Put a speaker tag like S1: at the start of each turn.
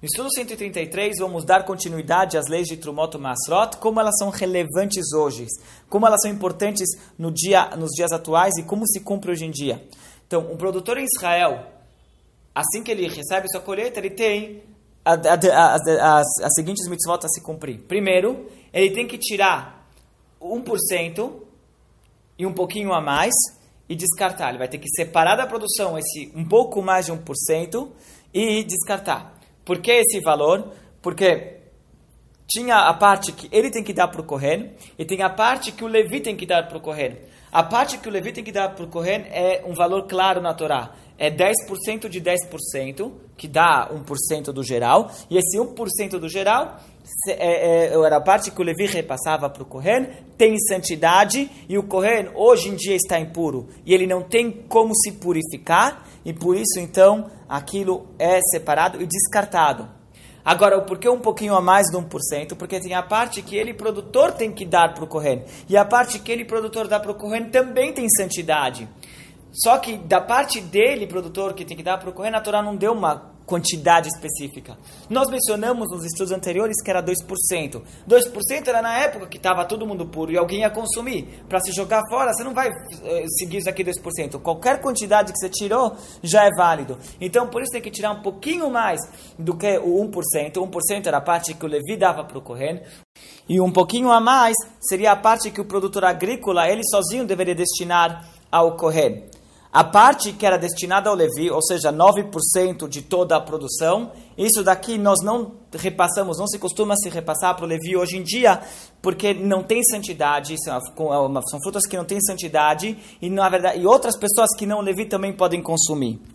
S1: No estudo 133, vamos dar continuidade às leis de Trumot Masrot, como elas são relevantes hoje, como elas são importantes no dia, nos dias atuais e como se cumpre hoje em dia. Então, um produtor em Israel, assim que ele recebe sua colheita, ele tem as, as seguintes mitzvot a se cumprir. Primeiro, ele tem que tirar 1% e um pouquinho a mais e descartar. Ele vai ter que separar da produção esse um pouco mais de 1% e descartar. Por que esse valor? Porque tinha a parte que ele tem que dar para o Kohen e tem a parte que o Levi tem que dar para o Kohen. A parte que o Levi tem que dar para o Kohen é um valor claro na Torá. É 10% de 10%, que dá 1% do geral. E esse 1% do geral é, é, era a parte que o Levi repassava para o Kohen, tem santidade, e o Kohen hoje em dia está impuro. E ele não tem como se purificar, e por isso então aquilo é separado e descartado. Agora, por que um pouquinho a mais de 1%? Porque tem a parte que ele, produtor, tem que dar para o Kohen. E a parte que ele, produtor, dá para o Kohen também tem santidade. Só que da parte dele, produtor, que tem que dar para o Kohen, a Torá não deu uma quantidade específica. Nós mencionamos nos estudos anteriores que era 2%. 2% era na época que estava todo mundo puro e alguém ia consumir. Para se jogar fora, você não vai eh, seguir isso aqui 2%. Qualquer quantidade que você tirou já é válido. Então, por isso tem que tirar um pouquinho mais do que o 1%. 1% era a parte que o Levi dava para o Kohen. E um pouquinho a mais seria a parte que o produtor agrícola, ele sozinho deveria destinar ao Kohen. A parte que era destinada ao Levi, ou seja, 9% de toda a produção, isso daqui nós não repassamos, não se costuma se repassar para o Levi hoje em dia, porque não tem santidade, são, são frutas que não têm santidade, e, na verdade, e outras pessoas que não Levi também podem consumir.